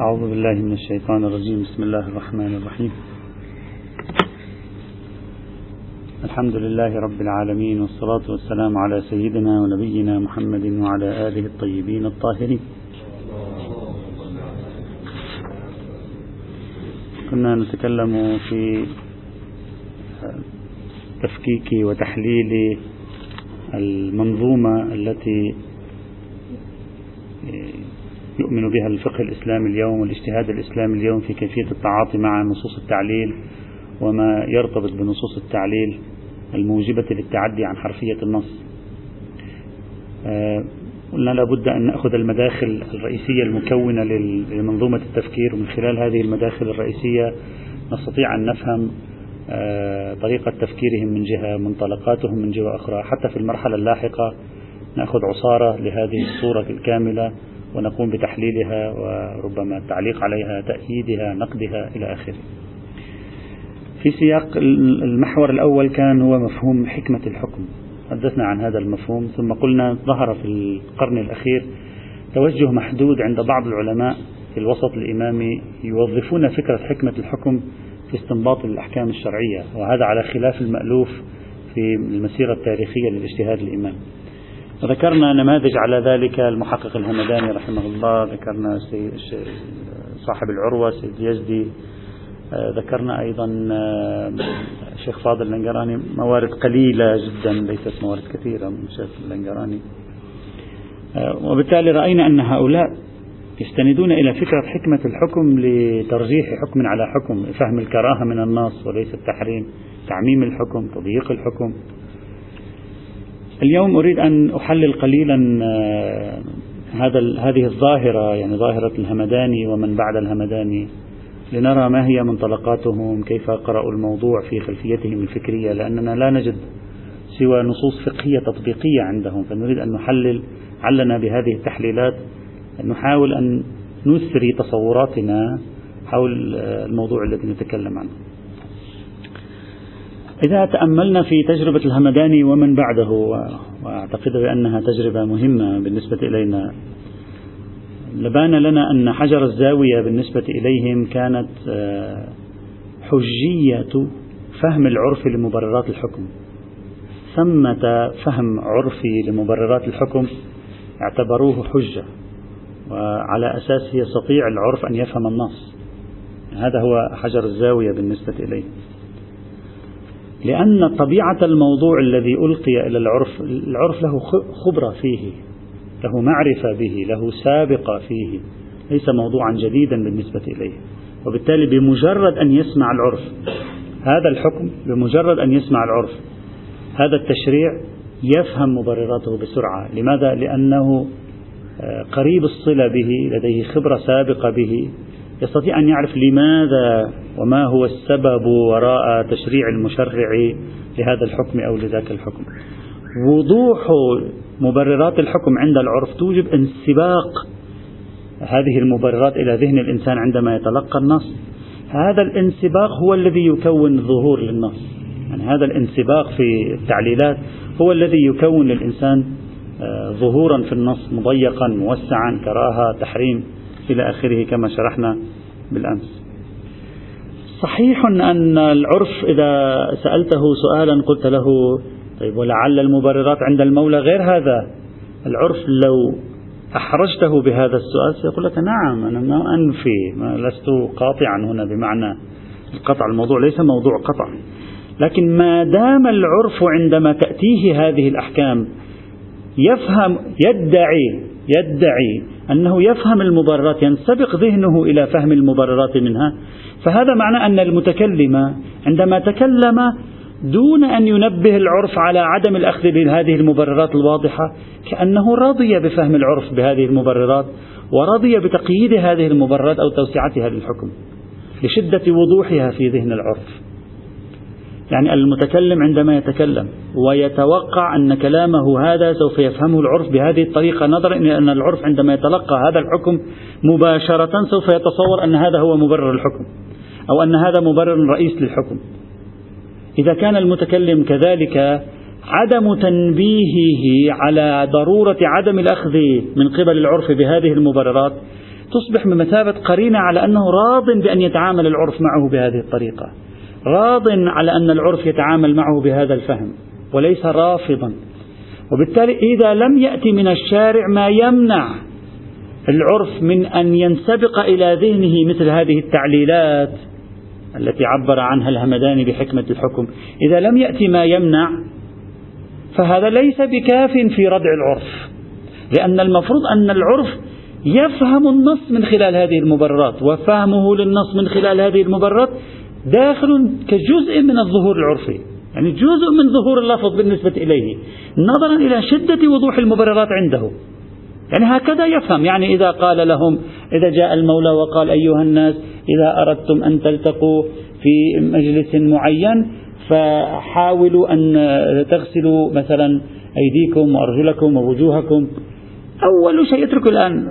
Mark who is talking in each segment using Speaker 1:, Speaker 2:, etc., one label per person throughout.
Speaker 1: أعوذ بالله من الشيطان الرجيم. بسم الله الرحمن الرحيم. الحمد لله رب العالمين والصلاة والسلام على سيدنا ونبينا محمد وعلى آله الطيبين الطاهرين. كنا نتكلم في تفكيك وتحليل المنظومة التي يؤمن بها الفقه الإسلامي اليوم والاجتهاد الإسلامي اليوم في كيفية التعاطي مع نصوص التعليل وما يرتبط بنصوص التعليل الموجبة للتعدي عن حرفية النص. قلنا لابد أن نأخذ المداخل الرئيسية المكونة لمنظومة التفكير ومن خلال هذه المداخل الرئيسية نستطيع أن نفهم طريقة تفكيرهم من جهة منطلقاتهم من جهة أخرى. حتى في المرحلة اللاحقة نأخذ عصارة لهذه الصورة الكاملة. ونقوم بتحليلها وربما التعليق عليها تأييدها نقدها إلى آخره. في سياق المحور الأول كان هو مفهوم حكمة الحكم. تحدثنا عن هذا المفهوم ثم قلنا ظهر في القرن الأخير توجه محدود عند بعض العلماء في الوسط الإمامي يوظفون فكرة حكمة الحكم في استنباط الأحكام الشرعية وهذا على خلاف المألوف في المسيرة التاريخية للاجتهاد الإمامي. ذكرنا نماذج على ذلك. المحقق الهمداني رحمه الله ذكرنا صاحب العروة سيد يزدي ذكرنا أيضا الشيخ فاضل اللنقراني موارد قليلة جدا ليست موارد كثيرة من الشيخ اللنقراني وبالتالي رأينا أن هؤلاء يستندون إلى فكرة حكمة الحكم لترجيح حكم على حكم فهم الكراهة من النص وليس التحريم تعميم الحكم تضييق الحكم. اليوم أريد أن أحلل قليلا هذا هذه الظاهرة يعني ظاهرة الهمداني ومن بعد الهمداني لنرى ما هي منطلقاتهم كيف قرأوا الموضوع في خلفيتهم الفكرية لأننا لا نجد سوى نصوص فقهية تطبيقية عندهم فنريد أن نحلل علنا بهذه التحليلات نحاول أن نثري تصوراتنا حول الموضوع الذي نتكلم عنه. إذا تأملنا في تجربة الهمداني ومن بعده وأعتقد بأنها تجربة مهمة بالنسبة إلينا. لبان لنا أن حجر الزاوية بالنسبة إليهم كانت حجية فهم العرف لمبررات الحكم. ثمة فهم عرفي لمبررات الحكم اعتبروه حجة وعلى أساس يستطيع العرف أن يفهم النص. هذا هو حجر الزاوية بالنسبة إليهم لأن طبيعة الموضوع الذي ألقي إلى العرف العرف له خبرة فيه له معرفة به له سابقة فيه ليس موضوعا جديدا بالنسبة إليه وبالتالي بمجرد أن يسمع العرف هذا الحكم بمجرد أن يسمع العرف هذا التشريع يفهم مبرراته بسرعة لماذا؟ لأنه قريب الصلة به لديه خبرة سابقة به يستطيع أن يعرف لماذا وما هو السبب وراء تشريع المشرع لهذا الحكم أو لذاك الحكم. وضوح مبررات الحكم عند العرف توجب انسباق هذه المبررات إلى ذهن الإنسان عندما يتلقى النص. هذا الانسباق هو الذي يكون ظهور للنص. يعني هذا الانسباق في التعليلات هو الذي يكون للإنسان ظهورا في النص مضيقا موسعا كراهة تحريم إلى آخره كما شرحنا بالأمس. صحيح أن العرف إذا سألته سؤالا قلت له طيب ولعل المبررات عند المولى غير هذا؟ العرف لو أحرجته بهذا السؤال سيقول لك نعم أنا ما أنفي ما لست قاطعا هنا بمعنى القطع الموضوع ليس موضوع قطع. لكن ما دام العرف عندما تأتيه هذه الأحكام يفهم يدعي يدعي أنه يفهم المبررات ينسبق ذهنه إلى فهم المبررات منها. فهذا معنى أن المتكلم عندما تكلم دون أن ينبه العرف على عدم الأخذ بهذه المبررات الواضحة كأنه رضي بفهم العرف بهذه المبررات ورضي بتقييد هذه المبررات أو توسعتها للحكم لشدة وضوحها في ذهن العرف. يعني المتكلم عندما يتكلم ويتوقع أن كلامه هذا سوف يفهمه العرف بهذه الطريقة نظرا إلى أن العرف عندما يتلقى هذا الحكم مباشرة سوف يتصور أن هذا هو مبرر الحكم أو أن هذا مبرر رئيس للحكم. إذا كان المتكلم كذلك عدم تنبيهه على ضرورة عدم الأخذ من قبل العرف بهذه المبررات تصبح بمثابة قرينة على أنه راض بأن يتعامل العرف معه بهذه الطريقة. راض على أن العرف يتعامل معه بهذا الفهم وليس رافضا. وبالتالي إذا لم يأتي من الشارع ما يمنع العرف من أن ينسبق إلى ذهنه مثل هذه التعليلات التي عبر عنها الهمداني بحكمة الحكم. إذا لم يأتي ما يمنع فهذا ليس بكاف في ردع العرف. لأن المفروض أن العرف يفهم النص من خلال هذه المبررات وفهمه للنص من خلال هذه المبررات داخل كجزء من الظهور العرفي. يعني جزء من ظهور اللفظ بالنسبة إليه. نظرا إلى شدة وضوح المبررات عنده. يعني هكذا يفهم. يعني إذا قال لهم إذا جاء المولى وقال أيها الناس إذا أردتم أن تلتقوا في مجلس معين فحاولوا أن تغسلوا مثلا أيديكم وأرجلكم ووجوهكم. أول شيء اترك الآن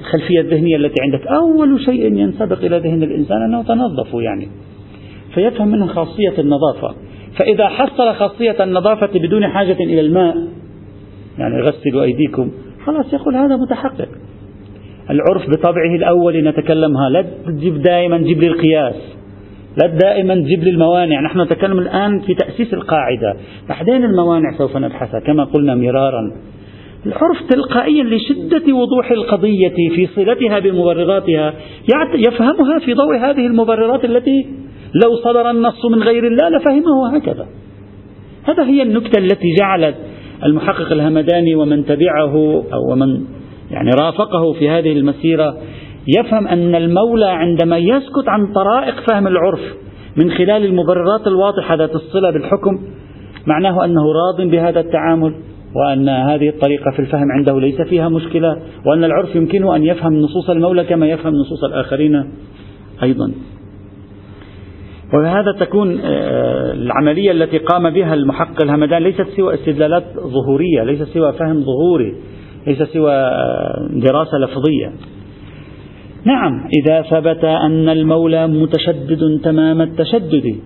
Speaker 1: الخلفية الذهنية التي عندك. أول شيء ينسبق إلى ذهن الإنسان أنه تنظفوا يعني. فيفهم منها خاصية النظافة. فإذا حصل خاصية النظافة بدون حاجة إلى الماء يعني غسلوا أيديكم خلاص يقول هذا متحقق. العرف بطبعه الأول نتكلمها. لا تجيب دائما جيب لي القياس لا دائما تجيب لي الموانع. نحن نتكلم الآن في تأسيس القاعدة. بعدين الموانع سوف نبحثها كما قلنا مرارا. العرف تلقائيا لشدة وضوح القضية في صلتها بمبرراتها يفهمها في ضوء هذه المبررات التي لو صدر النص من غير الله لفهمه هكذا. هذا هي النكتة التي جعلت المحقق الهمداني ومن تبعه أو ومن يعني رافقه في هذه المسيرة يفهم أن المولى عندما يسكت عن طرائق فهم العرف من خلال المبررات الواضحة ذات الصلة بالحكم معناه أنه راض بهذا التعامل وأن هذه الطريقة في الفهم عنده ليس فيها مشكلة وأن العرف يمكنه أن يفهم نصوص المولى كما يفهم نصوص الآخرين أيضا. وبهذا تكون آه، العملية التي قام بها المحقق الهمدان ليست سوى استدلالات ظهورية ليست سوى فهم ظهوري ليس سوى آه، دراسة لفظية. نعم إذا ثبت أن المولى متشدد تمام التشدد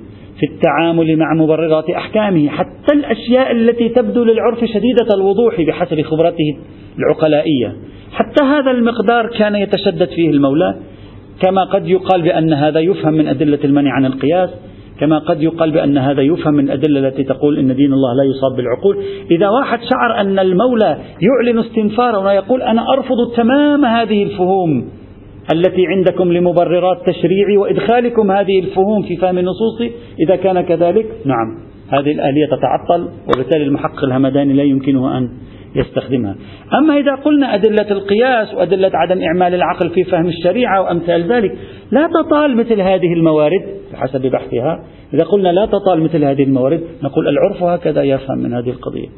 Speaker 1: في التعامل مع مبررات أحكامه حتى الأشياء التي تبدو للعرف شديدة الوضوح بحسب خبرته العقلائية حتى هذا المقدار كان يتشدد فيه المولى. كما قد يقال بأن هذا يفهم من أدلة المنع عن القياس كما قد يقال بأن هذا يفهم من الأدلة التي تقول إن دين الله لا يصاب بالعقول. إذا واحد شعر أن المولى يعلن استنفارا ويقول أنا أرفض تمام هذه الفهوم التي عندكم لمبررات تشريعي وإدخالكم هذه الفهوم في فهم النصوص إذا كان كذلك نعم هذه الآلية تتعطل وبالتالي المحقق الهمداني لا يمكنه أن يستخدمها. أما إذا قلنا أدلة القياس وأدلة عدم إعمال العقل في فهم الشريعة وأمثال ذلك لا تطال مثل هذه الموارد بحسب بحثها. إذا قلنا لا تطال مثل هذه الموارد نقول العرف هكذا يفهم من هذه القضية.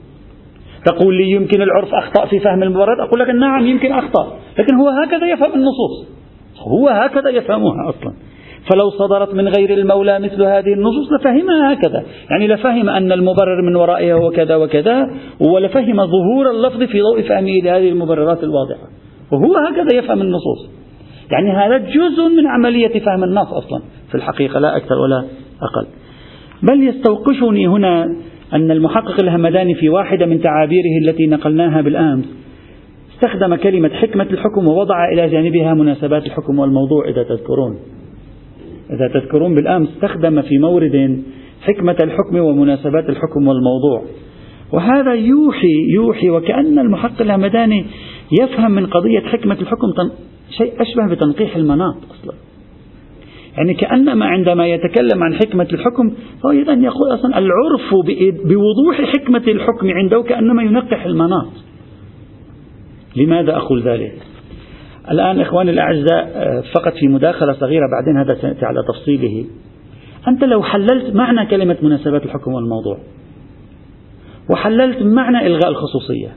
Speaker 1: تقول لي يمكن العرف أخطأ في فهم الموارد؟ أقول لك نعم يمكن أخطأ لكن هو هكذا يفهم النصوص. هو هكذا يفهمها أصلا. فلو صدرت من غير المولى مثل هذه النصوص لفهمها هكذا. يعني لفهم أن المبرر من ورائها هو كذا وكذا ولفهم ظهور اللفظ في ضوء فهمه لهذه المبررات الواضحة. وهو هكذا يفهم النصوص. يعني هذا جزء من عملية فهم النص أصلا. في الحقيقة لا أكثر ولا أقل. بل يستوقفني هنا أن المحقق الهمداني في واحدة من تعابيره التي نقلناها بالأمس استخدم كلمة حكمة الحكم ووضع إلى جانبها مناسبات الحكم والموضوع إذا تذكرون. إذا تذكرون بالأمس استخدم في مورد حكمة الحكم ومناسبات الحكم والموضوع. وهذا يوحي يوحي وكأن المحقق الهمداني يفهم من قضية حكمة الحكم شيء أشبه بتنقيح المناط أصلا. يعني كأنما عندما يتكلم عن حكمة الحكم فهو أيضا يقول أصلا العرف بوضوح حكمة الحكم عنده كأنما ينقح المناط. لماذا أقول ذلك؟ الآن إخواني الأعزاء فقط في مداخلة صغيرة بعدين هذا سيأتي على تفصيله. أنت لو حللت معنى كلمة مناسبات الحكم والموضوع وحللت معنى إلغاء الخصوصية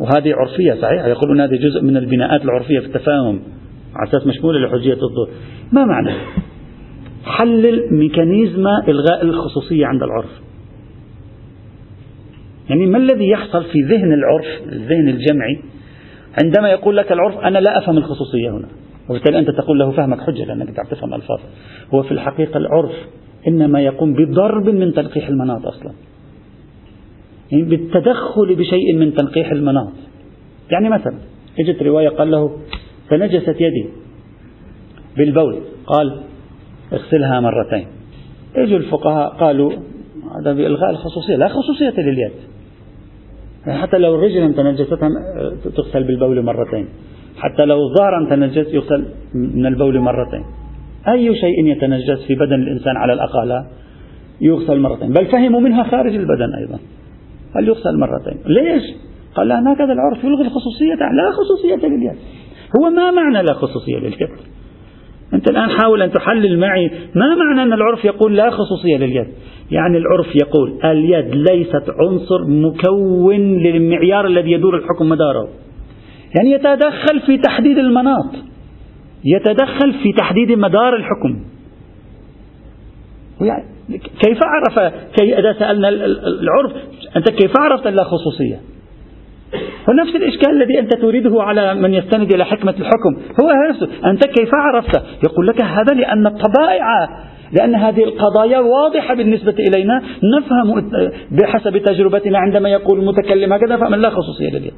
Speaker 1: وهذه عرفية صحيح يقولون هذه جزء من البناءات العرفية في التفاهم على أساس مشمولة لحجية الظهور ما معنى؟ حلل ميكانيزم إلغاء الخصوصية عند العرف. يعني ما الذي يحصل في ذهن العرف الذهن الجمعي؟ عندما يقول لك العرف أنا لا أفهم الخصوصية هنا. وبالتالي أنت تقول له فهمك حجة لأنك تعرف تفهم ألفاظ. هو في الحقيقة العرف إنما يقوم بضرب من تلقيح المناط أصلا. يعني بالتدخل بشيء من تنقيح المناط. يعني مثلا اجت رواية قال له تنجست يدي بالبول. قال اغسلها مرتين. اجوا الفقهاء قالوا هذا بإلغاء الخصوصية. لا خصوصية لليد. حتى لو الرجل تنجست تغسل بالبول مرتين. حتى لو الظهر تنجس يغسل من البول مرتين. أي شيء يتنجس في بدن الإنسان على الأقل يغسل مرتين. بل فهموا منها خارج البدن أيضا. هل يغسل مرتين. ليش؟ قال لا هكذا العرف يلغي الخصوصية لا خصوصية لليد. هو ما معنى لا خصوصية لليد؟ أنت الآن حاول أن تحلل معي ما معنى أن العرف يقول لا خصوصية لليد؟ يعني العرف يقول اليد ليست عنصر مكون للمعيار الذي يدور الحكم مداره. يعني يتدخل في تحديد المناط. يتدخل في تحديد مدار الحكم. كيف عرف؟ كي إذا سألنا العرف أنت كيف عرفت لا خصوصية؟ ونفس الإشكال الذي أنت تريده على من يستند إلى حكمة الحكم. هو نفسه أنت كيف عرفت؟ يقول لك هذا لأن الطبائع لأن هذه القضايا واضحة بالنسبة إلينا. نفهم بحسب تجربتنا عندما يقول المتكلم هكذا فمن لا خصوصية لديه.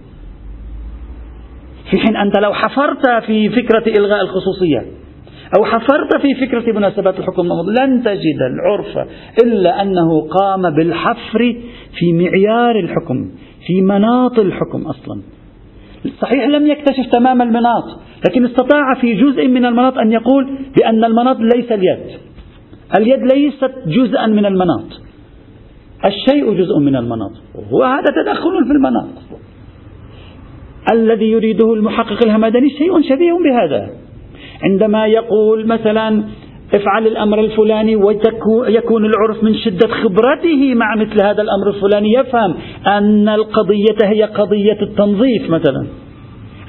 Speaker 1: في حين أنت لو حفرت في فكرة إلغاء الخصوصية أو حفرت في فكرة مناسبات الحكم لن تجد العرف إلا أنه قام بالحفر في معيار الحكم. في مناط الحكم أصلا. صحيح لم يكتشف تمام المناط لكن استطاع في جزء من المناط أن يقول بأن المناط ليس اليد. اليد ليست جزءا من المناط. الشيء جزء من المناط. وهذا تدخل في المناط. الذي يريده المحقق الهمداني شيء شبيه بهذا. عندما يقول مثلا افعل الأمر الفلاني ويكون العرف من شدة خبرته مع مثل هذا الأمر الفلاني. يفهم أن القضية هي قضية التنظيف مثلا.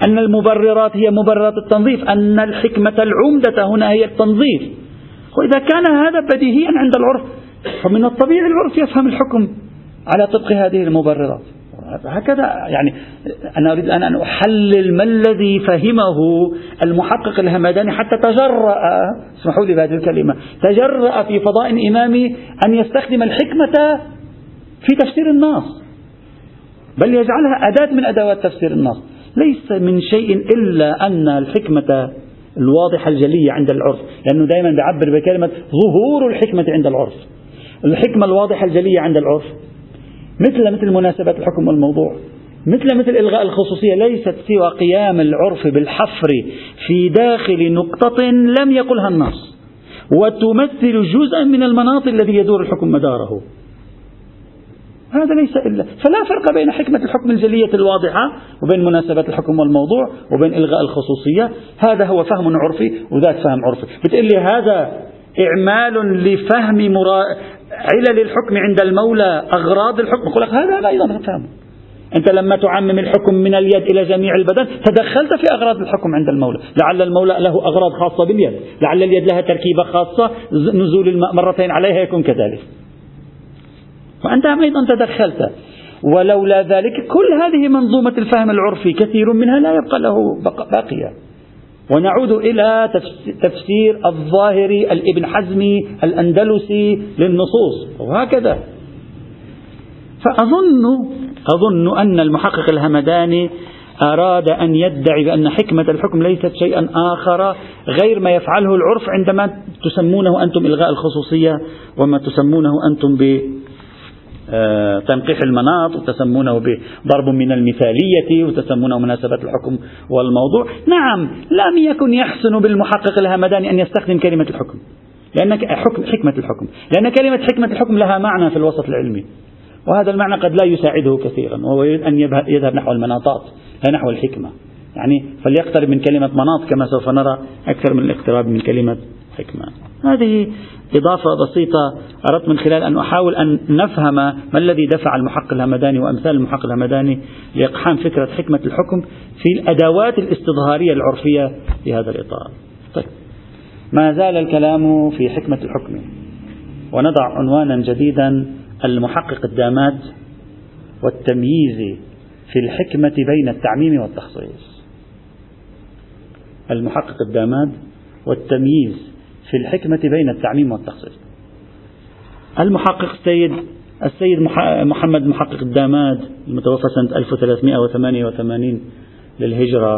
Speaker 1: أن المبررات هي مبررات التنظيف. أن الحكمة العمدة هنا هي التنظيف. وإذا كان هذا بديهيا عند العرف فمن الطبيعي العرف يفهم الحكم على طبق هذه المبررات. هكذا يعني أنا أريد أن أحلل ما الذي فهمه المحقق الهمداني حتى تجرأ اسمحوا لي بهذه الكلمة تجرأ في فضاء إمامي أن يستخدم الحكمة في تفسير النص بل يجعلها أداة من أدوات تفسير النص ليس من شيء إلا أن الحكمة الواضحة الجلية عند العرف لأنه دائما بيعبر بكلمة ظهور الحكمة عند العرف. الحكمة الواضحة الجلية عند العرف. مثل مثل مناسبات الحكم والموضوع. مثل مثل إلغاء الخصوصية ليست سوى قيام العرف بالحفر في داخل نقطة لم يقلها النص وتمثل جزءا من المناط الذي يدور الحكم مداره. هذا ليس إلا فلا فرق بين حكمة الحكم الجلية الواضحة وبين مناسبات الحكم والموضوع وبين إلغاء الخصوصية. هذا هو فهم عرفي وذاك فهم عرفي. بتقول لي هذا إعمال لفهم مرا... علل الحكم عند المولى أغراض الحكم. أقول لك هذا أيضا فهمه أنت لما تعمم الحكم من اليد إلى جميع البدن تدخلت في أغراض الحكم عند المولى. لعل المولى له أغراض خاصة باليد. لعل اليد لها تركيبة خاصة نزول الماء مرتين عليها يكون كذلك. وأنت أيضا تدخلت. ولولا ذلك كل هذه منظومة الفهم العرفي كثير منها لا يبقى له باقية. ونعود إلى تفسير الظاهري الإبن حزمي الأندلسي للنصوص وهكذا. فأظن أظن أن المحقق الهمداني أراد أن يدعي بأن حكمة الحكم ليست شيئا آخر غير ما يفعله العرف عندما تسمونه أنتم إلغاء الخصوصية وما تسمونه أنتم تنقيح المناط وتسمونه بضرب من المثالية وتسمونه مناسبة الحكم والموضوع. نعم لم يكن يحسن بالمحقق الهمداني أن يستخدم كلمة الحكم. لأن حكم حكمة الحكم. لأن كلمة حكمة الحكم لها معنى في الوسط العلمي. وهذا المعنى قد لا يساعده كثيرا وهو يريد أن يذهب نحو المناطات لا نحو الحكمة. يعني فليقترب من كلمة مناط كما سوف نرى أكثر من الاقتراب من كلمة حكمة. هذه إضافة بسيطة أردت من خلال أن أحاول أن نفهم ما الذي دفع المحقق الهمداني وأمثال المحقق الهمداني لإقحام فكرة حكمة الحكم في الأدوات الاستظهارية العرفية في هذا الإطار. طيب. ما زال الكلام في حكمة الحكم. ونضع عنوانا جديدا المحقق الدامات والتمييز في الحكمة بين التعميم والتخصيص. المحقق الداماد والتمييز في الحكمة بين التعميم والتخصيص. المحقق السيد السيد محمد محقق الداماد المتوفى سنة 1388 للهجرة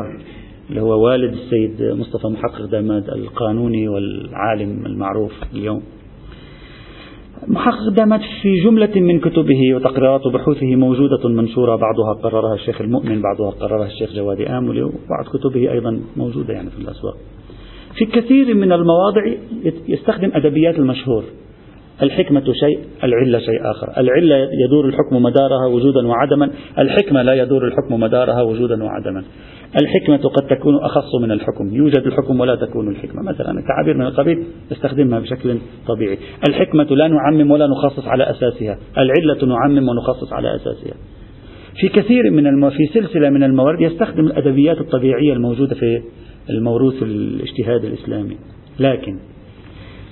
Speaker 1: اللي هو والد السيد مصطفى محقق داماد القانوني والعالم المعروف اليوم. محقق دامت في جملة من كتبه وتقريرات وبحوثه موجودة منشورة بعضها قررها الشيخ المؤمن بعضها قررها الشيخ جوادي آملي وبعض كتبه أيضا موجودة يعني في الأسواق. في كثير من المواضع يستخدم أدبيات المشهور. الحكمة شيء العلة شيء آخر. العلة يدور الحكم مدارها وجودا وعدما. الحكمة لا يدور الحكم مدارها وجودا وعدما. الحكمة قد تكون أخص من الحكم. يوجد الحكم ولا تكون الحكمة. مثلا تعابير من القبيل استخدمها بشكل طبيعي. الحكمة لا نعمم ولا نخصص على أساسها. العلة نعمم ونخصص على أساسها. في كثير من الم... في سلسلة من الموارد يستخدم الأدبيات الطبيعية الموجودة في الموروث الاجتهاد الإسلامي. لكن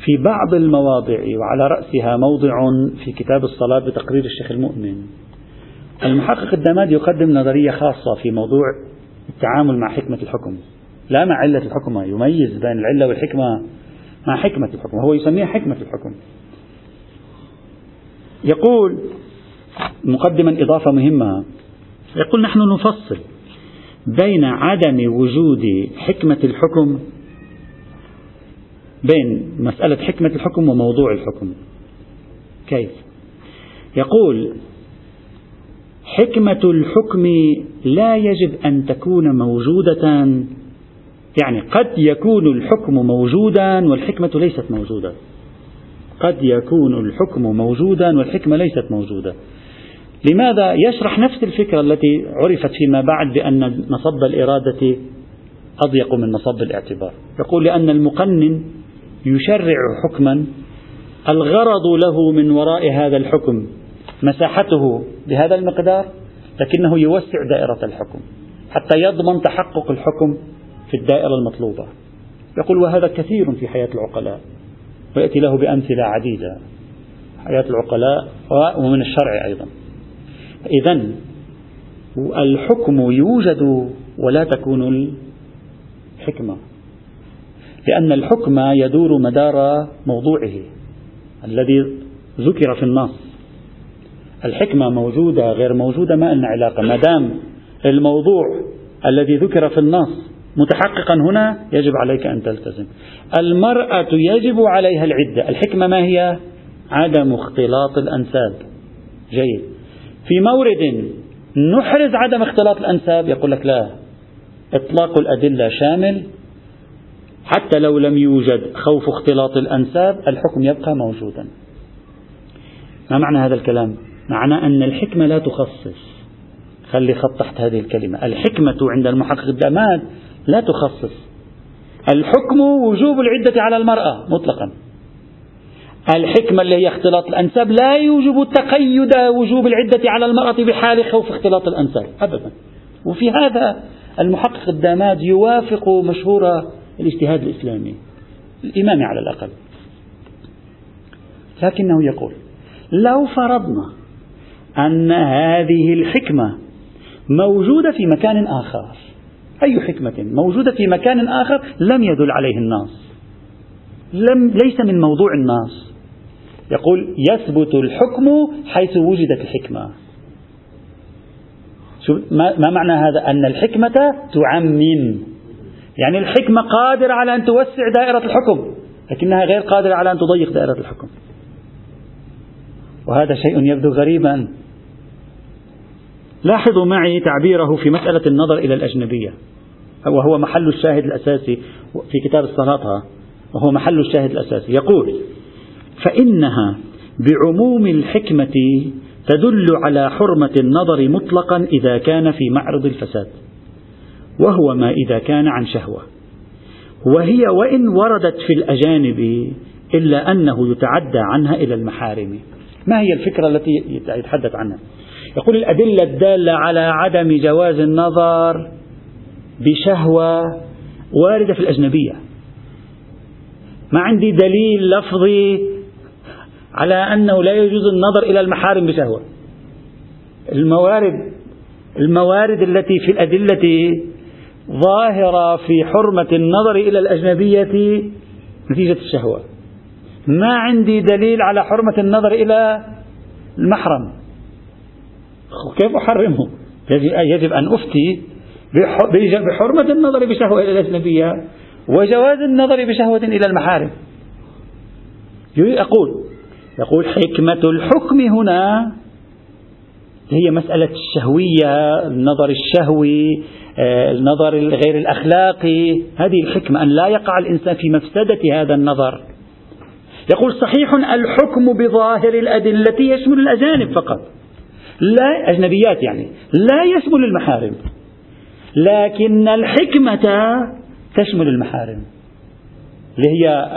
Speaker 1: في بعض المواضع وعلى رأسها موضع في كتاب الصلاة بتقرير الشيخ المؤمن. المحقق الدماد يقدم نظرية خاصة في موضوع التعامل مع حكمة الحكم. لا مع علة الحكم يميز بين العلة والحكمة مع حكمة الحكم. هو يسميها حكمة الحكم. يقول مقدما إضافة مهمة. يقول نحن نفصل بين عدم وجود حكمة الحكم بين مسألة حكمة الحكم وموضوع الحكم. كيف؟ يقول حكمة الحكم لا يجب أن تكون موجودة يعني قد يكون الحكم موجودا والحكمة ليست موجودة. قد يكون الحكم موجودا والحكمة ليست موجودة. لماذا يشرح نفس الفكرة التي عرفت فيما بعد بأن نصب الإرادة أضيق من نصب الاعتبار؟ يقول لأن المقنن يشرع حكما الغرض له من وراء هذا الحكم مساحته بهذا المقدار لكنه يوسع دائرة الحكم حتى يضمن تحقق الحكم في الدائرة المطلوبة. يقول وهذا كثير في حياة العقلاء ويأتي له بأمثلة عديدة. حياة العقلاء ومن الشرع أيضا. إذا الحكم يوجد ولا تكون الحكمة لأن الحكم يدور مدار موضوعه الذي ذكر في النص. الحكمة موجودة غير موجودة ما لنا علاقة. ما دام الموضوع الذي ذكر في النص متحققا هنا يجب عليك أن تلتزم. المرأة يجب عليها العدة. الحكمة ما هي؟ عدم اختلاط الأنساب. جيد. في مورد نحرز عدم اختلاط الأنساب يقول لك لا إطلاق الأدلة شامل. حتى لو لم يوجد خوف اختلاط الأنساب الحكم يبقى موجودا. ما معنى هذا الكلام؟ معنى أن الحكمة لا تخصص. خلي خط تحت هذه الكلمة. الحكمة عند المحقق الدماد لا تخصص. الحكم وجوب العدة على المرأة مطلقا. الحكمة اللي هي اختلاط الأنساب لا يوجب تقيد وجوب العدة على المرأة بحال خوف اختلاط الأنساب أبدا. وفي هذا المحقق الداماد يوافق مشهور الاجتهاد الإسلامي الإمامي على الأقل. لكنه يقول لو فرضنا أن هذه الحكمة موجودة في مكان آخر أي حكمة موجودة في مكان آخر لم يدل عليه النص لم ليس من موضوع النص يقول يثبت الحكم حيث وجدت الحكمة. شو ما معنى هذا؟ أن الحكمة تعمم. يعني الحكمة قادرة على أن توسع دائرة الحكم لكنها غير قادرة على أن تضيق دائرة الحكم. وهذا شيء يبدو غريبا. لاحظوا معي تعبيره في مسألة النظر إلى الأجنبية. وهو محل الشاهد الأساسي في كتاب الصلاة وهو محل الشاهد الأساسي. يقول فإنها بعموم الحكمة تدل على حرمة النظر مطلقا إذا كان في معرض الفساد وهو ما إذا كان عن شهوة. وهي وإن وردت في الأجانب إلا أنه يتعدى عنها إلى المحارم. ما هي الفكرة التي يتحدث عنها؟ يقول الأدلة الدالة على عدم جواز النظر بشهوة واردة في الأجنبية. ما عندي دليل لفظي على أنه لا يجوز النظر إلى المحارم بشهوة. الموارد الموارد التي في الأدلة ظاهرة في حرمة النظر إلى الأجنبية نتيجة الشهوة. ما عندي دليل على حرمة النظر إلى المحرم. كيف أحرمه؟ يجب أن أفتي بحرمة النظر بشهوة إلى الأجنبية وجواز النظر بشهوة إلى المحارم. يقول يقول حكمة الحكم هنا هي مسألة الشهوية النظر الشهوي آه، النظر الغير الأخلاقي. هذه الحكمة أن لا يقع الإنسان في مفسدة هذا النظر. يقول صحيح الحكم بظاهر الأدلة يشمل الأجانب فقط. لا أجنبيات يعني لا يشمل المحارم. لكن الحكمة تشمل المحارم. اللي هي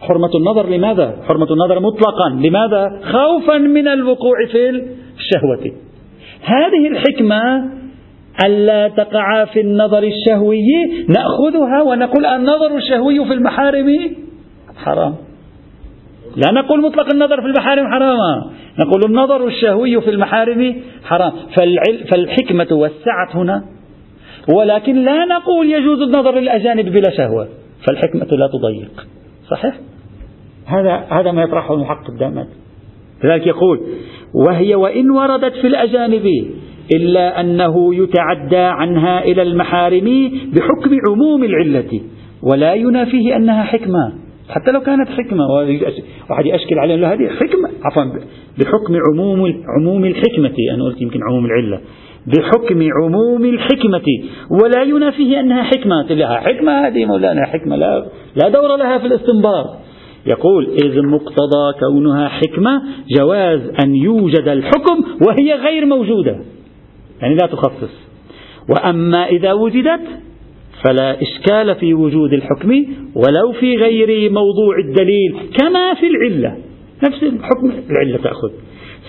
Speaker 1: حرمة النظر لماذا؟ حرمة النظر مطلقا. لماذا؟ خوفا من الوقوع في الشهوة. هذه الحكمة ألا تقع في النظر الشهوي نأخذها ونقول النظر الشهوي في المحارم حرام. لا نقول مطلق النظر في المحارم حراما نقول النظر الشهوي في المحارم حرام. فالحكمة وسعت هنا. ولكن لا نقول يجوز النظر للأجانب بلا شهوة. فالحكمة لا تضيق. صحيح؟ هذا هذا ما يطرحه المحقق دائما لذلك يقول وهي وإن وردت في الأجانب إلا أنه يتعدى عنها إلى المحارم بحكم عموم العلة ولا ينافيه أنها حكمة. حتى لو كانت حكمة واحد يشكل عليه هذه حكمة. عفوا بحكم عموم عموم الحكمة أنا قلت يمكن عموم العلة. بحكم عموم الحكمة ولا ينافيه أنها حكمة لها حكمة هذه مولانا حكمة لا, لا دور لها في الاستنباط. يقول إذ مقتضى كونها حكمة جواز أن يوجد الحكم وهي غير موجودة. يعني لا تخصص. وأما إذا وجدت فلا إشكال في وجود الحكم ولو في غير موضوع الدليل كما في العلة. نفس الحكم العلة تأخذ.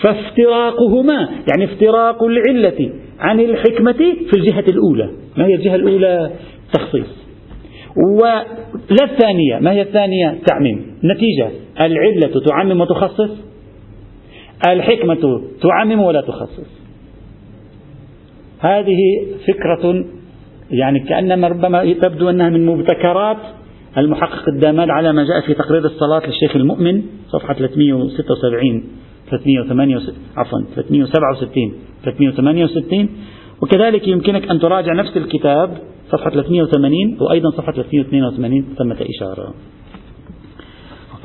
Speaker 1: فافتراقهما يعني افتراق العلة عن الحكمة في الجهة الأولى. ما هي الجهة الأولى؟ تخصيص. ولا الثانية؟ ما هي الثانية؟ تعميم. نتيجة. العلة تعمم وتخصص. الحكمة تعمم ولا تخصص. هذه فكرة يعني كأنما ربما تبدو أنها من مبتكرات المحقق الداماد على ما جاء في تقرير الصلاة للشيخ المؤمن صفحة 376 368 عفوا 367 368 وكذلك يمكنك أن تراجع نفس الكتاب صفحة 380 وأيضا صفحة 382 ثمة إشارة.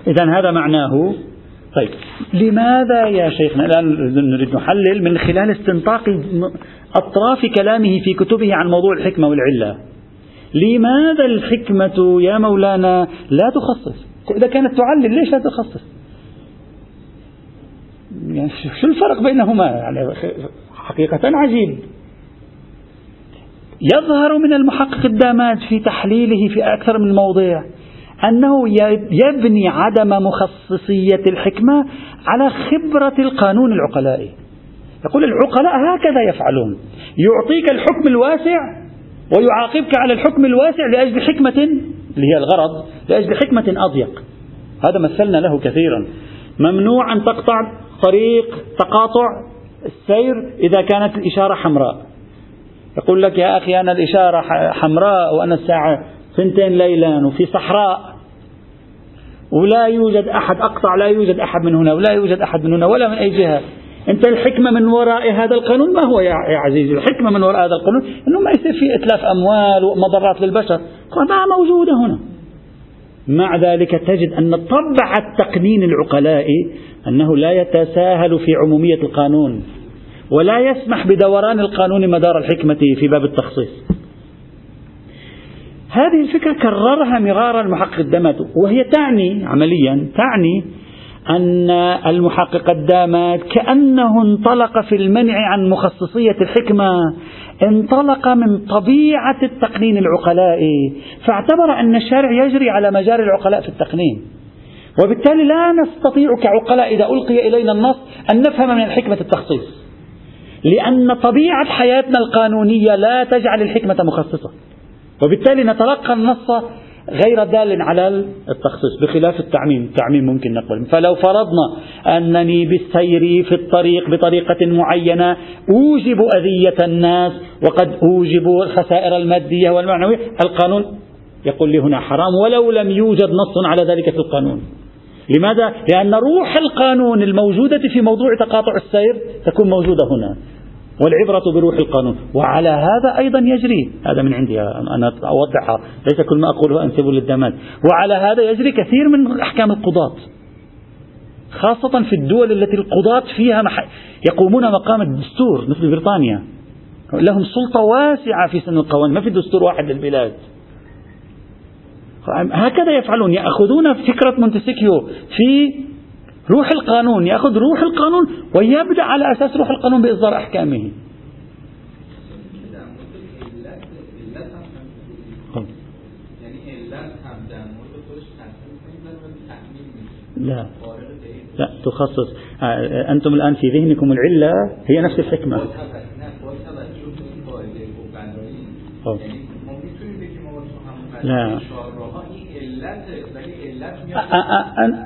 Speaker 1: إذا هذا معناه طيب لماذا يا شيخنا الآن نريد نحلل من خلال استنطاق أطراف كلامه في كتبه عن موضوع الحكمة والعلة. لماذا الحكمة يا مولانا لا تخصص؟ إذا كانت تعلل ليش لا تخصص؟ يعني شو الفرق بينهما؟ يعني حقيقة عجيب. يظهر من المحقق الداماد في تحليله في أكثر من موضع أنه يبني عدم مخصصية الحكمة على خبرة القانون العقلائي. يقول العقلاء هكذا يفعلون. يعطيك الحكم الواسع ويعاقبك على الحكم الواسع لأجل حكمة اللي هي الغرض لأجل حكمة أضيق. هذا مثلنا له كثيرا. ممنوع أن تقطع طريق تقاطع السير إذا كانت الإشارة حمراء. يقول لك يا أخي أنا الإشارة حمراء وأنا الساعة ثنتين ليلا وفي صحراء. ولا يوجد أحد أقطع لا يوجد أحد من هنا ولا يوجد أحد من هنا ولا من أي جهة. أنت الحكمة من وراء هذا القانون ما هو يا عزيزي؟ الحكمة من وراء هذا القانون أنه ما يصير في إتلاف أموال ومضرات للبشر. ما موجودة هنا. مع ذلك تجد أن طبع التقنين العقلائي أنه لا يتساهل في عمومية القانون ولا يسمح بدوران القانون مدار الحكمة في باب التخصيص. هذه الفكرة كررها مرارا المحقق الدمت وهي تعني عمليا تعني أن المحقق الدامات كأنه انطلق في المنع عن مخصصية الحكمة انطلق من طبيعة التقنين العقلائي فاعتبر أن الشارع يجري على مجاري العقلاء في التقنين. وبالتالي لا نستطيع كعقلاء إذا ألقي إلينا النص أن نفهم من الحكمة التخصيص. لأن طبيعة حياتنا القانونية لا تجعل الحكمة مخصصة. وبالتالي نتلقى النص غير دال على التخصيص بخلاف التعميم التعميم ممكن نقبل فلو فرضنا أنني بالسير في الطريق بطريقة معينة أوجب أذية الناس وقد أوجب الخسائر المادية والمعنوية القانون يقول لي هنا حرام ولو لم يوجد نص على ذلك في القانون. لماذا؟ لأن روح القانون الموجودة في موضوع تقاطع السير تكون موجودة هنا. والعبرة بروح القانون. وعلى هذا أيضا يجري. هذا من عندي أنا أوضحها ليس كل ما أقوله أنسبه للدمات وعلى هذا يجري كثير من أحكام القضاة. خاصة في الدول التي القضاة فيها يقومون مقام الدستور مثل بريطانيا. لهم سلطة واسعة في سن القوانين. ما في دستور واحد للبلاد. هكذا يفعلون. يأخذون فكرة مونتسكيو في روح القانون يأخذ روح القانون ويبدأ على أساس روح القانون بإصدار أحكامه. لا. لا تخصص. أنتم الآن في ذهنكم العلة هي نفس الحكمة. لا.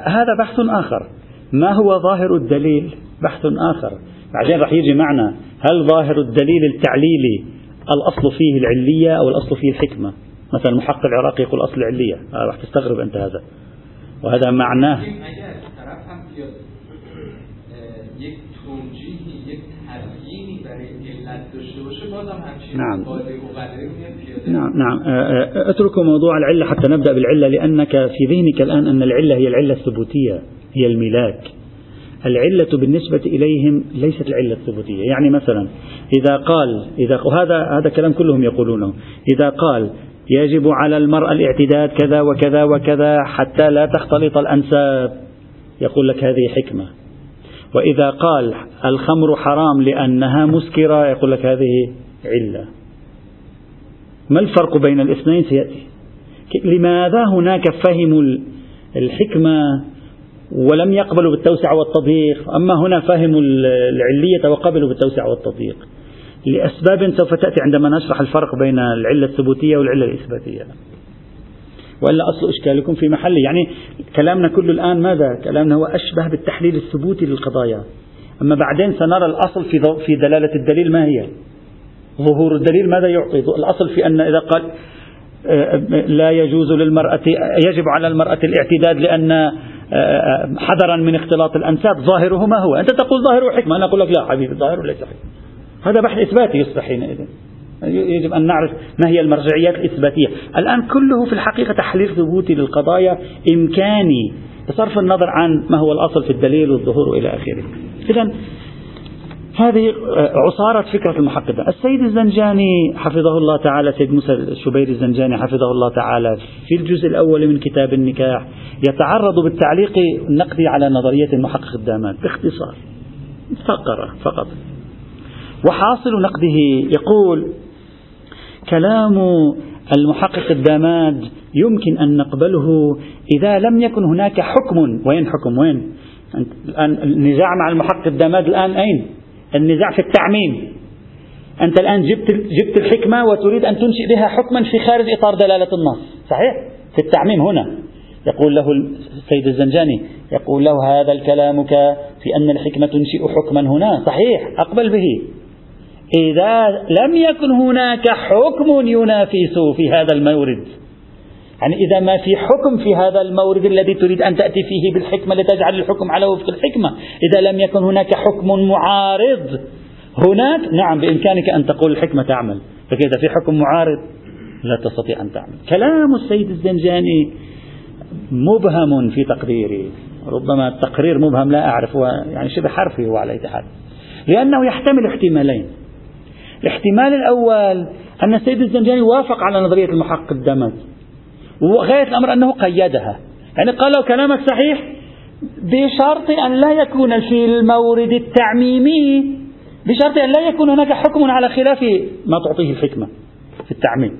Speaker 1: هذا بحث آخر. ما هو ظاهر الدليل؟ بحث آخر. بعدين راح يجي معنا هل ظاهر الدليل التعليلي الأصل فيه العلية أو الأصل فيه الحكمة؟ مثلا المحقق العراقي يقول أصل العلية. راح تستغرب أنت هذا. وهذا معناه نعم. نعم نعم. اتركوا موضوع العلة حتى نبدأ بالعلة لأنك في ذهنك الآن أن العلة هي العلة الثبوتية. هي الملاك. العلة بالنسبة إليهم ليست العلة الثبوتية. يعني مثلا إذا قال إذا وهذا هذا كلام كلهم يقولونه. إذا قال يجب على المرأة الاعتداد كذا وكذا وكذا حتى لا تختلط الأنساب يقول لك هذه حكمة. وإذا قال الخمر حرام لأنها مسكرة يقول لك هذه علة. ما الفرق بين الاثنين؟ سيأتي. لماذا هناك فهموا الحكمة ولم يقبلوا بالتوسعة والتضييق. أما هنا فهموا العلية وقبلوا بالتوسعة والتضييق. لأسباب سوف تأتي عندما نشرح الفرق بين العلة الثبوتية والعلة الإثباتية. وإلا أصل إشكالكم في محله يعني كلامنا كله الآن ماذا؟ كلامنا هو أشبه بالتحليل الثبوتي للقضايا. أما بعدين سنرى الأصل في, في دلالة الدليل ما هي؟ ظهور الدليل ماذا يعطي؟ الأصل في أن إذا قال آه، لا يجوز للمرأة يجب على المرأة الاعتداد لأن حذرا من اختلاط الأنساب ظاهره ما هو؟ أنت تقول ظاهره حكمة أنا أقول لك لا حبيبي ظاهره ليس حكمة. هذا بحث إثباتي يصبح حينئذ. يجب أن نعرف ما هي المرجعيات الإثباتية. الآن كله في الحقيقة تحليل ثبوتي للقضايا إمكاني. بصرف النظر عن ما هو الأصل في الدليل والظهور إلى آخره. إذا هذه عصارة فكرة المحققة. السيد الزنجاني حفظه الله تعالى سيد موسى الشبيري الزنجاني حفظه الله تعالى في الجزء الأول من كتاب النكاح يتعرض بالتعليق النقدي على نظرية المحقق الدامات باختصار. فقرة فقط. وحاصل نقده يقول كلام المحقق الداماد يمكن أن نقبله إذا لم يكن هناك حكم. وين حكم؟ وين؟ الآن النزاع مع المحقق الداماد الآن أين؟ النزاع في التعميم. أنت الآن جبت, جبت الحكمة وتريد أن تنشئ بها حكما في خارج إطار دلالة النص. صحيح؟ في التعميم هنا. يقول له السيد الزنجاني يقول له هذا الكلامك في أن الحكمة تنشئ حكما هنا. صحيح أقبل به. إذا لم يكن هناك حكم ينافس في هذا المورد. يعني إذا ما في حكم في هذا المورد الذي تريد أن تأتي فيه بالحكمة لتجعل الحكم على وفق الحكمة. إذا لم يكن هناك حكم معارض هناك نعم بإمكانك أن تقول الحكمة تعمل. فإذا في حكم معارض لا تستطيع أن تعمل. كلام السيد الزنجاني مبهم في تقديري. ربما التقرير مبهم لا أعرف يعني شبه حرفي هو على حال. لأنه يحتمل احتمالين. الاحتمال الأول أن السيد الزنجاني وافق على نظرية المحقق الدمج. وغاية الأمر أنه قيدها. يعني قال له كلامك صحيح بشرط أن لا يكون في المورد التعميمي بشرط أن لا يكون هناك حكم على خلاف ما تعطيه الحكمة في التعميم.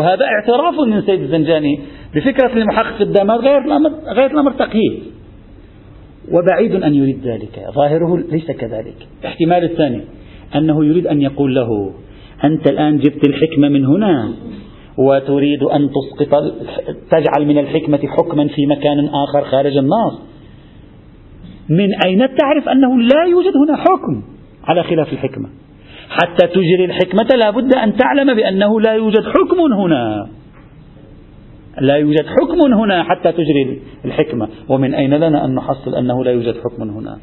Speaker 1: وهذا اعتراف من سيد الزنجاني بفكرة المحقق الدمج غير الأمر, غاية الأمر تقييد. وبعيد أن يريد ذلك. ظاهره ليس كذلك. الاحتمال الثاني أنه يريد أن يقول له أنت الآن جبت الحكمة من هنا وتريد أن تسقط تجعل من الحكمة حكما في مكان آخر خارج النص من أين تعرف أنه لا يوجد هنا حكم على خلاف الحكمة؟ حتى تجري الحكمة لا بد أن تعلم بأنه لا يوجد حكم هنا. لا يوجد حكم هنا حتى تجري الحكمة. ومن أين لنا أن نحصل أنه لا يوجد حكم هنا؟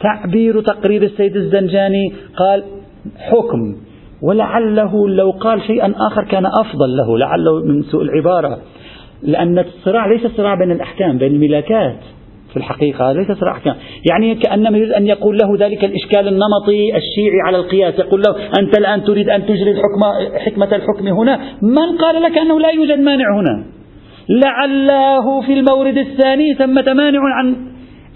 Speaker 1: تعبير تقرير السيد الزنجاني قال حكم. ولعله لو قال شيئا آخر كان أفضل له لعله من سوء العبارة. لأن الصراع ليس صراع بين الأحكام بين الملاكات في الحقيقة ليس صراع أحكام. يعني كأنما يريد أن يقول له ذلك الإشكال النمطي الشيعي على القياس يقول له أنت الآن تريد أن تجري الحكم حكمة الحكم هنا؟ من قال لك أنه لا يوجد مانع هنا؟ لعله في المورد الثاني ثمة مانع عن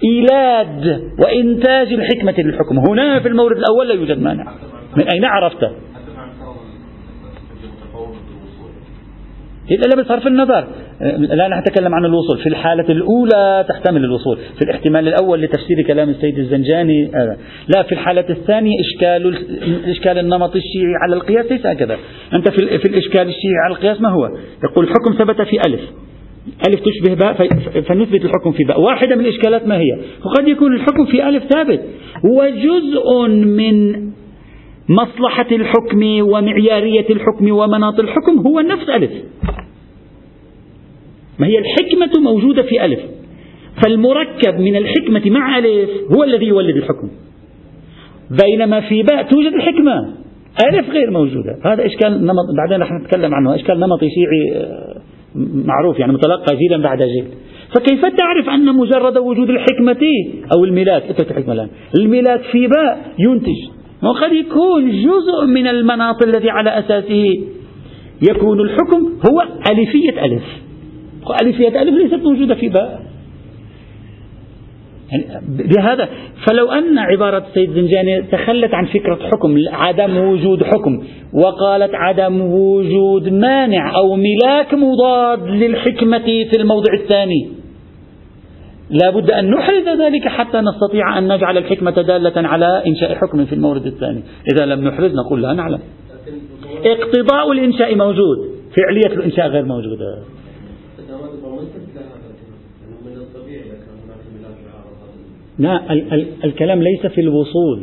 Speaker 1: إيلاد وإنتاج الحكمة للحكم. هنا في المورد الأول لا يوجد مانع. من أين عرفت إلا بصرف النظر. لا نتكلم عن الوصول. في الحالة الأولى تحتمل الوصول. في الاحتمال الأول لتفسير كلام السيد الزنجاني لا في الحالة الثانية إشكال الإشكال النمط الشيعي على القياس ليس هكذا. أنت في, في الإشكال الشيعي على القياس ما هو؟ يقول الحكم ثبت في ألف. ألف تشبه باء فنثبت الحكم في باء. واحدة من الإشكالات ما هي؟ وقد يكون الحكم في ألف ثابت. وجزء من مصلحة الحكم ومعيارية الحكم ومناط الحكم هو نفس ألف. ما هي الحكمة موجودة في ألف. فالمركب من الحكمة مع ألف هو الذي يولد الحكم. بينما في باء توجد الحكمة. ألف غير موجودة. هذا إشكال نمط بعدين رح نتكلم عنه. إشكال نمطي شيعي آه، معروف يعني متلقى جيلا بعد جيل. فكيف تعرف أن مجرد وجود الحكمة أو الملاك اترك الحكمة الآن. الملاك في باء ينتج. وقد يكون جزء من المناط الذي على أساسه يكون الحكم هو ألفية ألف. ألفية ألف ليست موجودة في باء. يعني بهذا فلو أن عبارة السيد زنجاني تخلت عن فكرة حكم عدم وجود حكم وقالت عدم وجود مانع أو ملاك مضاد للحكمة في الموضع الثاني لا بد أن نحرز ذلك حتى نستطيع أن نجعل الحكمة دالة على إنشاء حكم في المورد الثاني. إذا لم نحرز نقول لا نعلم. اقتضاء الإنشاء موجود. فعلية الإنشاء غير موجودة. لا ال ال الكلام ليس في الوصول.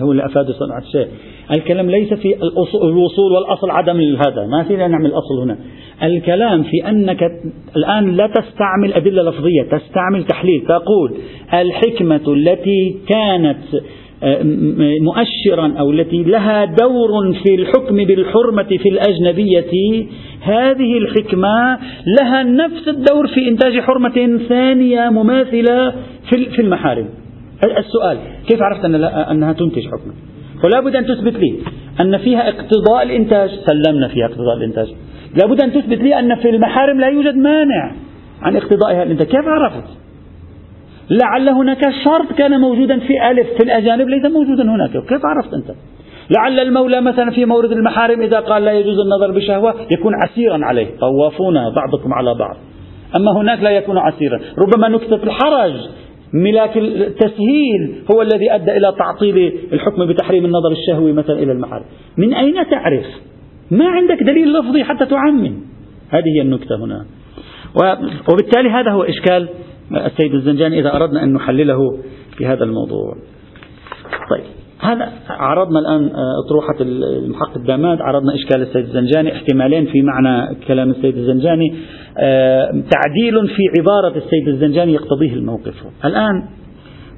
Speaker 1: هو اللي أفاد صنعة الشيء. الكلام ليس في الوصول والأصل عدم هذا. ما فينا نعمل الأصل هنا. الكلام في أنك الآن لا تستعمل أدلة لفظية تستعمل تحليل تقول الحكمة التي كانت آه، مؤشرا أو التي لها دور في الحكم بالحرمة في الأجنبية هذه الحكمة لها نفس الدور في إنتاج حرمة ثانية مماثلة في المحارم. السؤال كيف عرفت أن أنها تنتج حكما فلا بد أن تثبت لي أن فيها اقتضاء الإنتاج. سلمنا فيها اقتضاء الإنتاج. لا بد أن تثبت لي أن في المحارم لا يوجد مانع عن اقتضائها الإنتاج. كيف عرفت؟ لعل هناك شرط كان موجودا في ألف في الأجانب ليس موجودا هناك. كيف عرفت أنت؟ لعل المولى مثلا في مورد المحارم إذا قال لا يجوز النظر بشهوة يكون عسيرا عليه. طوافون بعضكم على بعض. أما هناك لا يكون عسيرا. ربما نكتة الحرج ملاك التسهيل هو الذي أدى إلى تعطيل الحكم بتحريم النظر الشهوي مثلا إلى المحارم من أين تعرف؟ ما عندك دليل لفظي حتى تعمم. هذه هي النكتة هنا. وبالتالي هذا هو إشكال السيد الزنجاني إذا أردنا أن نحلله في هذا الموضوع. طيب. هذا عرضنا الآن آه، أطروحة المحقق الداماد عرضنا إشكال السيد الزنجاني احتمالين في معنى كلام السيد الزنجاني. آه، تعديل في عبارة السيد الزنجاني يقتضيه الموقف. الآن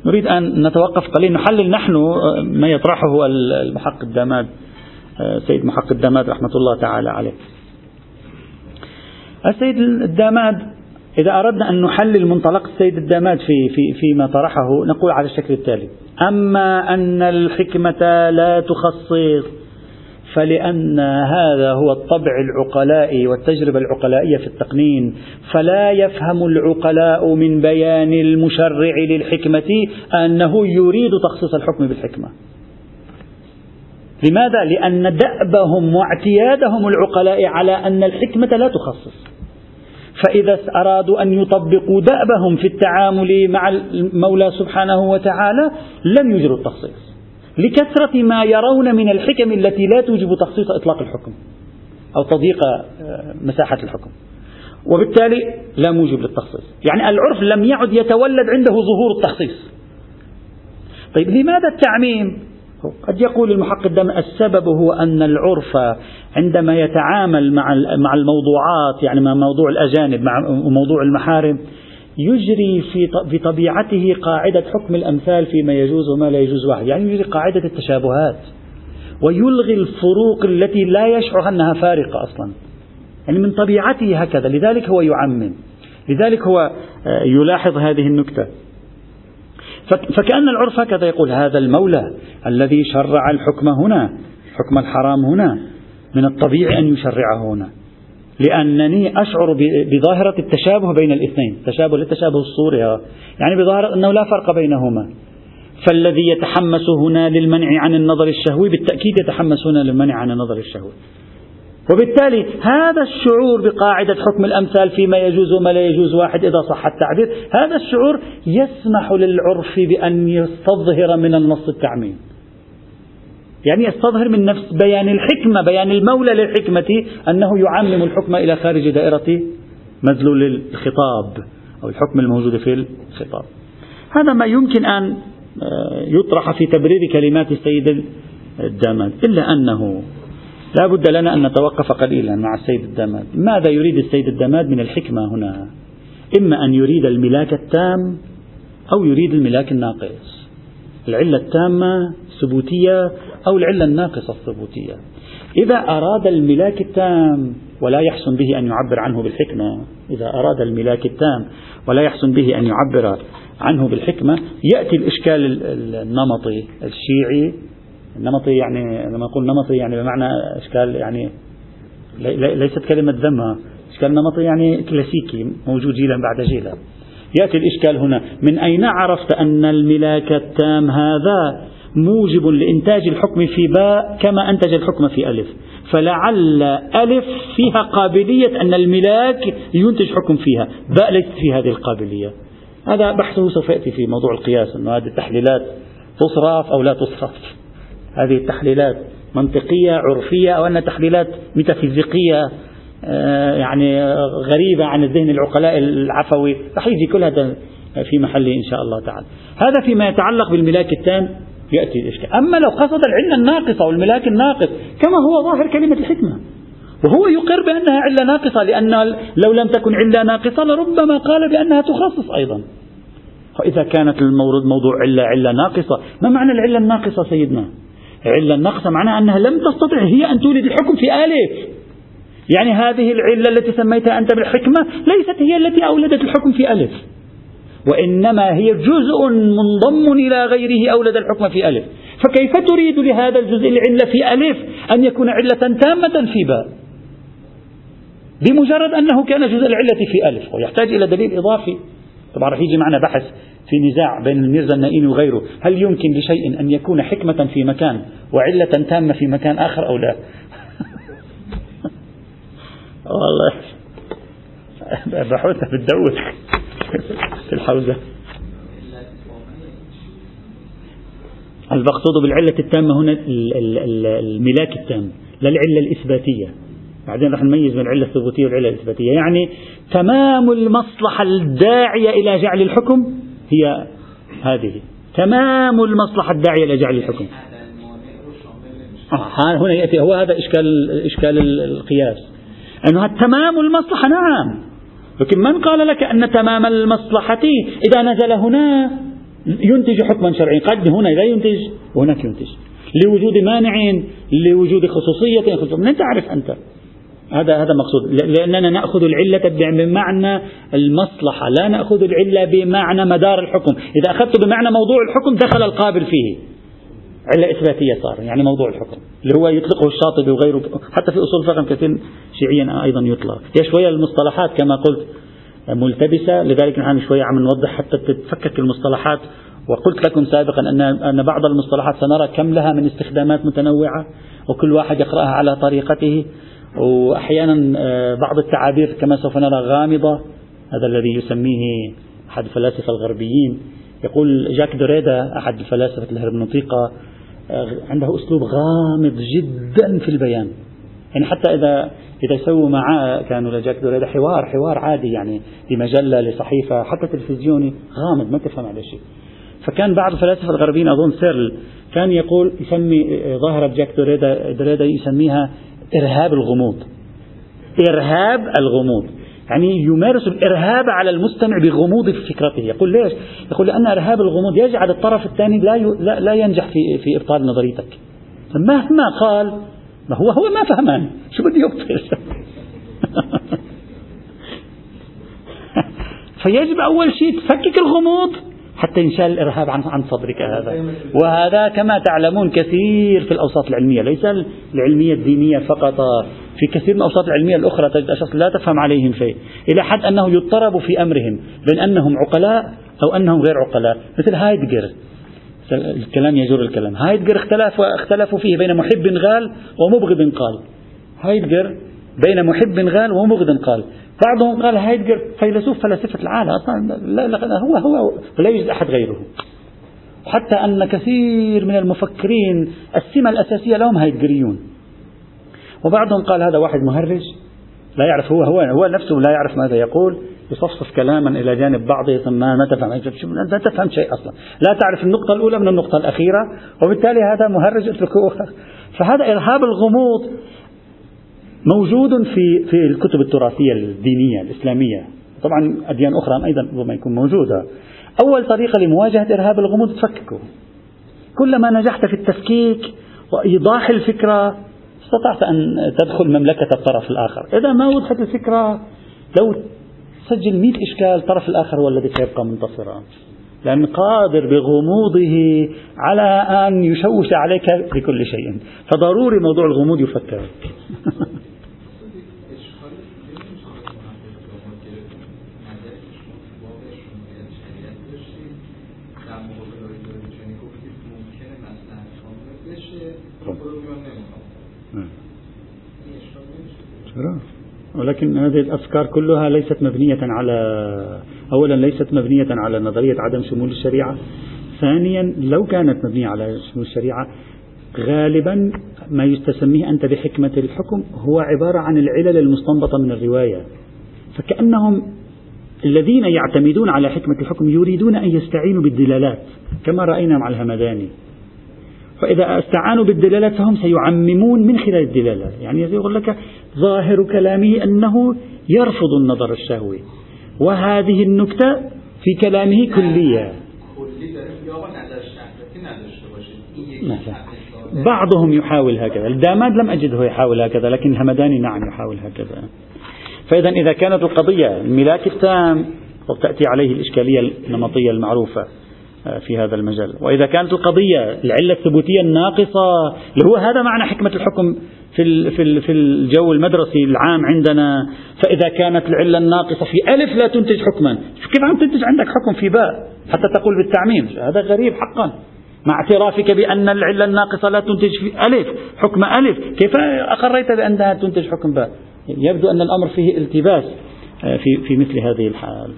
Speaker 1: نريد أن نتوقف قليلا نحلل نحن آه، ما يطرحه المحقق الداماد سيد محقق الداماد رحمة الله تعالى عليه. السيد الداماد إذا أردنا أن نحلل منطلق السيد الداماد في في فيما طرحه نقول على الشكل التالي: أما أن الحكمة لا تخصص فلأن هذا هو الطبع العقلاء والتجربة العقلائية في التقنين. فلا يفهم العقلاء من بيان المشرع للحكمة أنه يريد تخصيص الحكم بالحكمة. لماذا؟ لأن دأبهم واعتيادهم العقلاء على أن الحكمة لا تخصص. فإذا أرادوا أن يطبقوا دأبهم في التعامل مع المولى سبحانه وتعالى لم يجروا التخصيص. لكثرة ما يرون من الحكم التي لا توجب تخصيص إطلاق الحكم أو تضييق آه، مساحة الحكم. وبالتالي لا موجب للتخصيص. يعني العرف لم يعد يتولد عنده ظهور التخصيص. طيب لماذا التعميم؟ قد يقول المحقق الدم السبب هو أن العرف عندما يتعامل مع مع الموضوعات يعني مع موضوع الأجانب مع موضوع المحارم يجري في في طبيعته قاعدة حكم الأمثال فيما يجوز وما لا يجوز واحد. يعني يجري قاعدة التشابهات ويلغي الفروق التي لا يشعر أنها فارقة أصلا. يعني من طبيعته هكذا لذلك هو يعمم لذلك هو آه، يلاحظ هذه النكتة. فكأن العرف هكذا يقول هذا المولى الذي شرع الحكم هنا حكم الحرام هنا من الطبيعي أن يشرعه هنا. لأنني أشعر بظاهرة التشابه بين الاثنين تشابه للتشابه الصوري يعني بظاهرة أنه لا فرق بينهما. فالذي يتحمس هنا للمنع عن النظر الشهوي بالتأكيد يتحمس هنا للمنع عن النظر الشهوي. وبالتالي هذا الشعور بقاعدة حكم الأمثال فيما يجوز وما لا يجوز واحد إذا صح التعبير هذا الشعور يسمح للعرف بأن يستظهر من النص التعميم. يعني يستظهر من نفس بيان الحكمة بيان المولى للحكمة أنه يعمم الحكم إلى خارج دائرة مدلول الخطاب أو الحكم الموجود في الخطاب. هذا ما يمكن أن آه، يطرح في تبرير كلمات السيد الداماد إلا أنه لا بد لنا أن نتوقف قليلا مع السيد الداماد ماذا يريد السيد الداماد من الحكمة هنا؟ إما أن يريد الملاك التام أو يريد الملاك الناقص. العلة التامة ثبوتية أو العلة الناقصة الثبوتية. إذا أراد الملاك التام ولا يحسن به أن يعبر عنه بالحكمة إذا أراد الملاك التام ولا يحسن به أن يعبر عنه بالحكمة يأتي الإشكال النمطي الشيعي النمطي يعني لما أقول نمطي يعني بمعنى إشكال يعني ليست كلمة ذمها إشكال نمطي يعني كلاسيكي موجود جيلا بعد جيلا. يأتي الإشكال هنا من أين عرفت أن الملاك التام هذا موجب لإنتاج الحكم في باء كما أنتج الحكم في ألف؟ فلعل ألف فيها قابلية أن الملاك ينتج حكم فيها. باء ليست في هذه القابلية. هذا بحثه سوف يأتي في موضوع القياس أن هذه التحليلات تصرف أو لا تصرف. هذه التحليلات منطقية عرفية أو أنها تحليلات ميتافيزيقية آه، يعني غريبة عن الذهن العقلاء العفوي. رح يجي كل هذا في محله إن شاء الله تعالى. هذا فيما يتعلق بالملاك التام يأتي الإشكال. أما لو قصد العلة الناقصة والملاك الناقص كما هو ظاهر كلمة الحكمة. وهو يقر بأنها علة ناقصة لأن لو لم تكن علة ناقصة لربما قال بأنها تخصص أيضا. فإذا كانت المورد موضوع علة علة ناقصة ما معنى العلة الناقصة سيدنا؟ علة ناقصة معناها أنها لم تستطع هي أن تولد الحكم في ألف. يعني هذه العلة التي سميتها أنت بالحكمة ليست هي التي أولدت الحكم في ألف. وإنما هي جزء منضم إلى غيره أولد الحكم في ألف. فكيف تريد لهذا الجزء العلة في ألف أن يكون علة تامة في باء؟ بمجرد أنه كان جزء العلة في ألف ويحتاج إلى دليل إضافي. طبعا رح يجي معنا بحث في نزاع بين الميرزا النائين وغيره. هل يمكن لشيء أن يكون حكمة في مكان وعلة تامة في مكان آخر أو لا؟ والله. بحوثة بتدوخ في الحوزة. المقصود بالعلة التامة هنا الملاك التام لا العلة الإثباتية. بعدين رح نميز بين العلة الثبوتية والعلة الإثباتية. يعني تمام المصلحة الداعية إلى جعل الحكم هي هذه. تمام المصلحة الداعية إلى جعل الحكم. آه هنا يأتي هو هذا إشكال إشكال القياس. أنها تمام المصلحة نعم. لكن من قال لك أن تمام المصلحة؟ إذا نزل هنا ينتج حكما شرعيا. قد هنا لا ينتج وهناك ينتج. لوجود مانع لوجود خصوصية. من تعرف أنت؟ هذا هذا مقصود. لأننا نأخذ العلة بمعنى المصلحة. لا نأخذ العلة بمعنى مدار الحكم. إذا أخذت بمعنى موضوع الحكم دخل القابل فيه. علة إثباتية صار يعني موضوع الحكم. اللي هو يطلقه الشاطبي وغيره. حتى في أصول الفقه كثير شيعيا أيضا يطلق. هي شوية المصطلحات كما قلت ملتبسة. لذلك نحن شوية عم نوضح حتى تتفكك المصطلحات. وقلت لكم سابقا أن أن بعض المصطلحات سنرى كم لها من استخدامات متنوعة. وكل واحد يقرأها على طريقته. وأحيانا آه، بعض التعابير كما سوف نرى غامضة هذا الذي يسميه أحد الفلاسفة الغربيين. يقول جاك دوريدا أحد الفلاسفة الهرمنوطيقة آه، عنده أسلوب غامض جدا في البيان. يعني حتى إذا إذا سووا معاه كانوا لجاك دوريدا حوار حوار عادي يعني لمجلة لصحيفة حتى تلفزيوني غامض ما تفهم عليه شيء. فكان بعض الفلاسفة الغربيين أظن سيرل كان يقول يسمي آه، ظاهرة جاك دوريدا, دوريدا يسميها إرهاب الغموض. إرهاب الغموض. يعني يمارس الإرهاب على المستمع بغموض في فكرته. يقول ليش؟ يقول لأن إرهاب الغموض يجعل الطرف الثاني لا لا, لا ينجح في في إبطال نظريتك. مهما قال ما هو هو ما فهمان. شو بده يبطل فيجب أول شيء تفكك الغموض. حتى ينشال الإرهاب عن عن صدرك هذا. وهذا كما تعلمون كثير في الأوساط العلمية ليس العلمية الدينية فقط. في كثير من الأوساط العلمية الأخرى تجد أشخاص لا تفهم عليهم شيء إلى حد أنه يضطرب في أمرهم بين أنهم عقلاء أو أنهم غير عقلاء مثل هايدجر. الكلام يجر الكلام. هايدجر اختلف اختلفوا فيه بين محب غال ومبغض قال. هايدجر بين محب غال ومبغض قال. بعضهم قال هايدجر فيلسوف فلاسفة العالم. أصلا لا لا هو هو ولا يوجد أحد غيره. حتى أن كثير من المفكرين السمة الأساسية لهم هايدجريون. وبعضهم قال هذا واحد مهرج لا يعرف هو هو هو نفسه لا يعرف ماذا يقول يصفصف كلاما إلى جانب بعضه ثم ما تفهم لا تفهم شيء أصلا. لا تعرف النقطة الأولى من النقطة الأخيرة وبالتالي هذا مهرج. اتركوه فهذا إرهاب الغموض موجود في في الكتب التراثية الدينية الإسلامية. طبعا أديان أخرى أيضا ربما يكون موجودة. أول طريقة لمواجهة إرهاب الغموض تفككه كلما نجحت في التفكيك وإيضاح الفكرة استطعت أن تدخل مملكة الطرف الآخر. إذا ما وضحت الفكرة لو سجل مئة إشكال الطرف الآخر هو الذي سيبقى منتصرا. لأن قادر بغموضه على أن يشوش عليك بكل شيء. فضروري موضوع الغموض يفكر. ولكن هذه الأفكار كلها ليست مبنية على أولا ليست مبنية على نظرية عدم شمول الشريعة. ثانيا لو كانت مبنية على شمول الشريعة غالبا ما يستسميه أنت بحكمة الحكم هو عبارة عن العلل المستنبطة من الرواية. فكأنهم الذين يعتمدون على حكمة الحكم يريدون أن يستعينوا بالدلالات كما رأينا مع الهمداني. فإذا استعانوا بالدلالات فهم سيعممون من خلال الدلالات يعني يقول لك ظاهر كلامه أنه يرفض النظر الشهوي. وهذه النكتة في كلامه كلية. بعضهم يحاول هكذا. الداماد لم أجده يحاول هكذا لكن الهمداني نعم يحاول هكذا. فإذا إذا كانت القضية الملاك التام تأتي عليه الإشكالية النمطية المعروفة. في هذا المجال. وإذا كانت القضية العلة الثبوتية الناقصة اللي هو هذا معنى حكمة الحكم في في في الجو المدرسي العام عندنا. فإذا كانت العلة الناقصة في ألف لا تنتج حكما. كيف عم تنتج عندك حكم في باء حتى تقول بالتعميم. هذا غريب حقا. مع اعترافك بأن العلة الناقصة لا تنتج في ألف حكم ألف. كيف أقريت بأنها تنتج حكم باء؟ يبدو أن الأمر فيه التباس آه، في في مثل هذه الحال.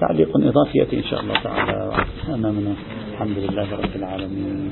Speaker 1: تعليق إضافي إن شاء الله تعالى. أمامنا الحمد لله رب العالمين.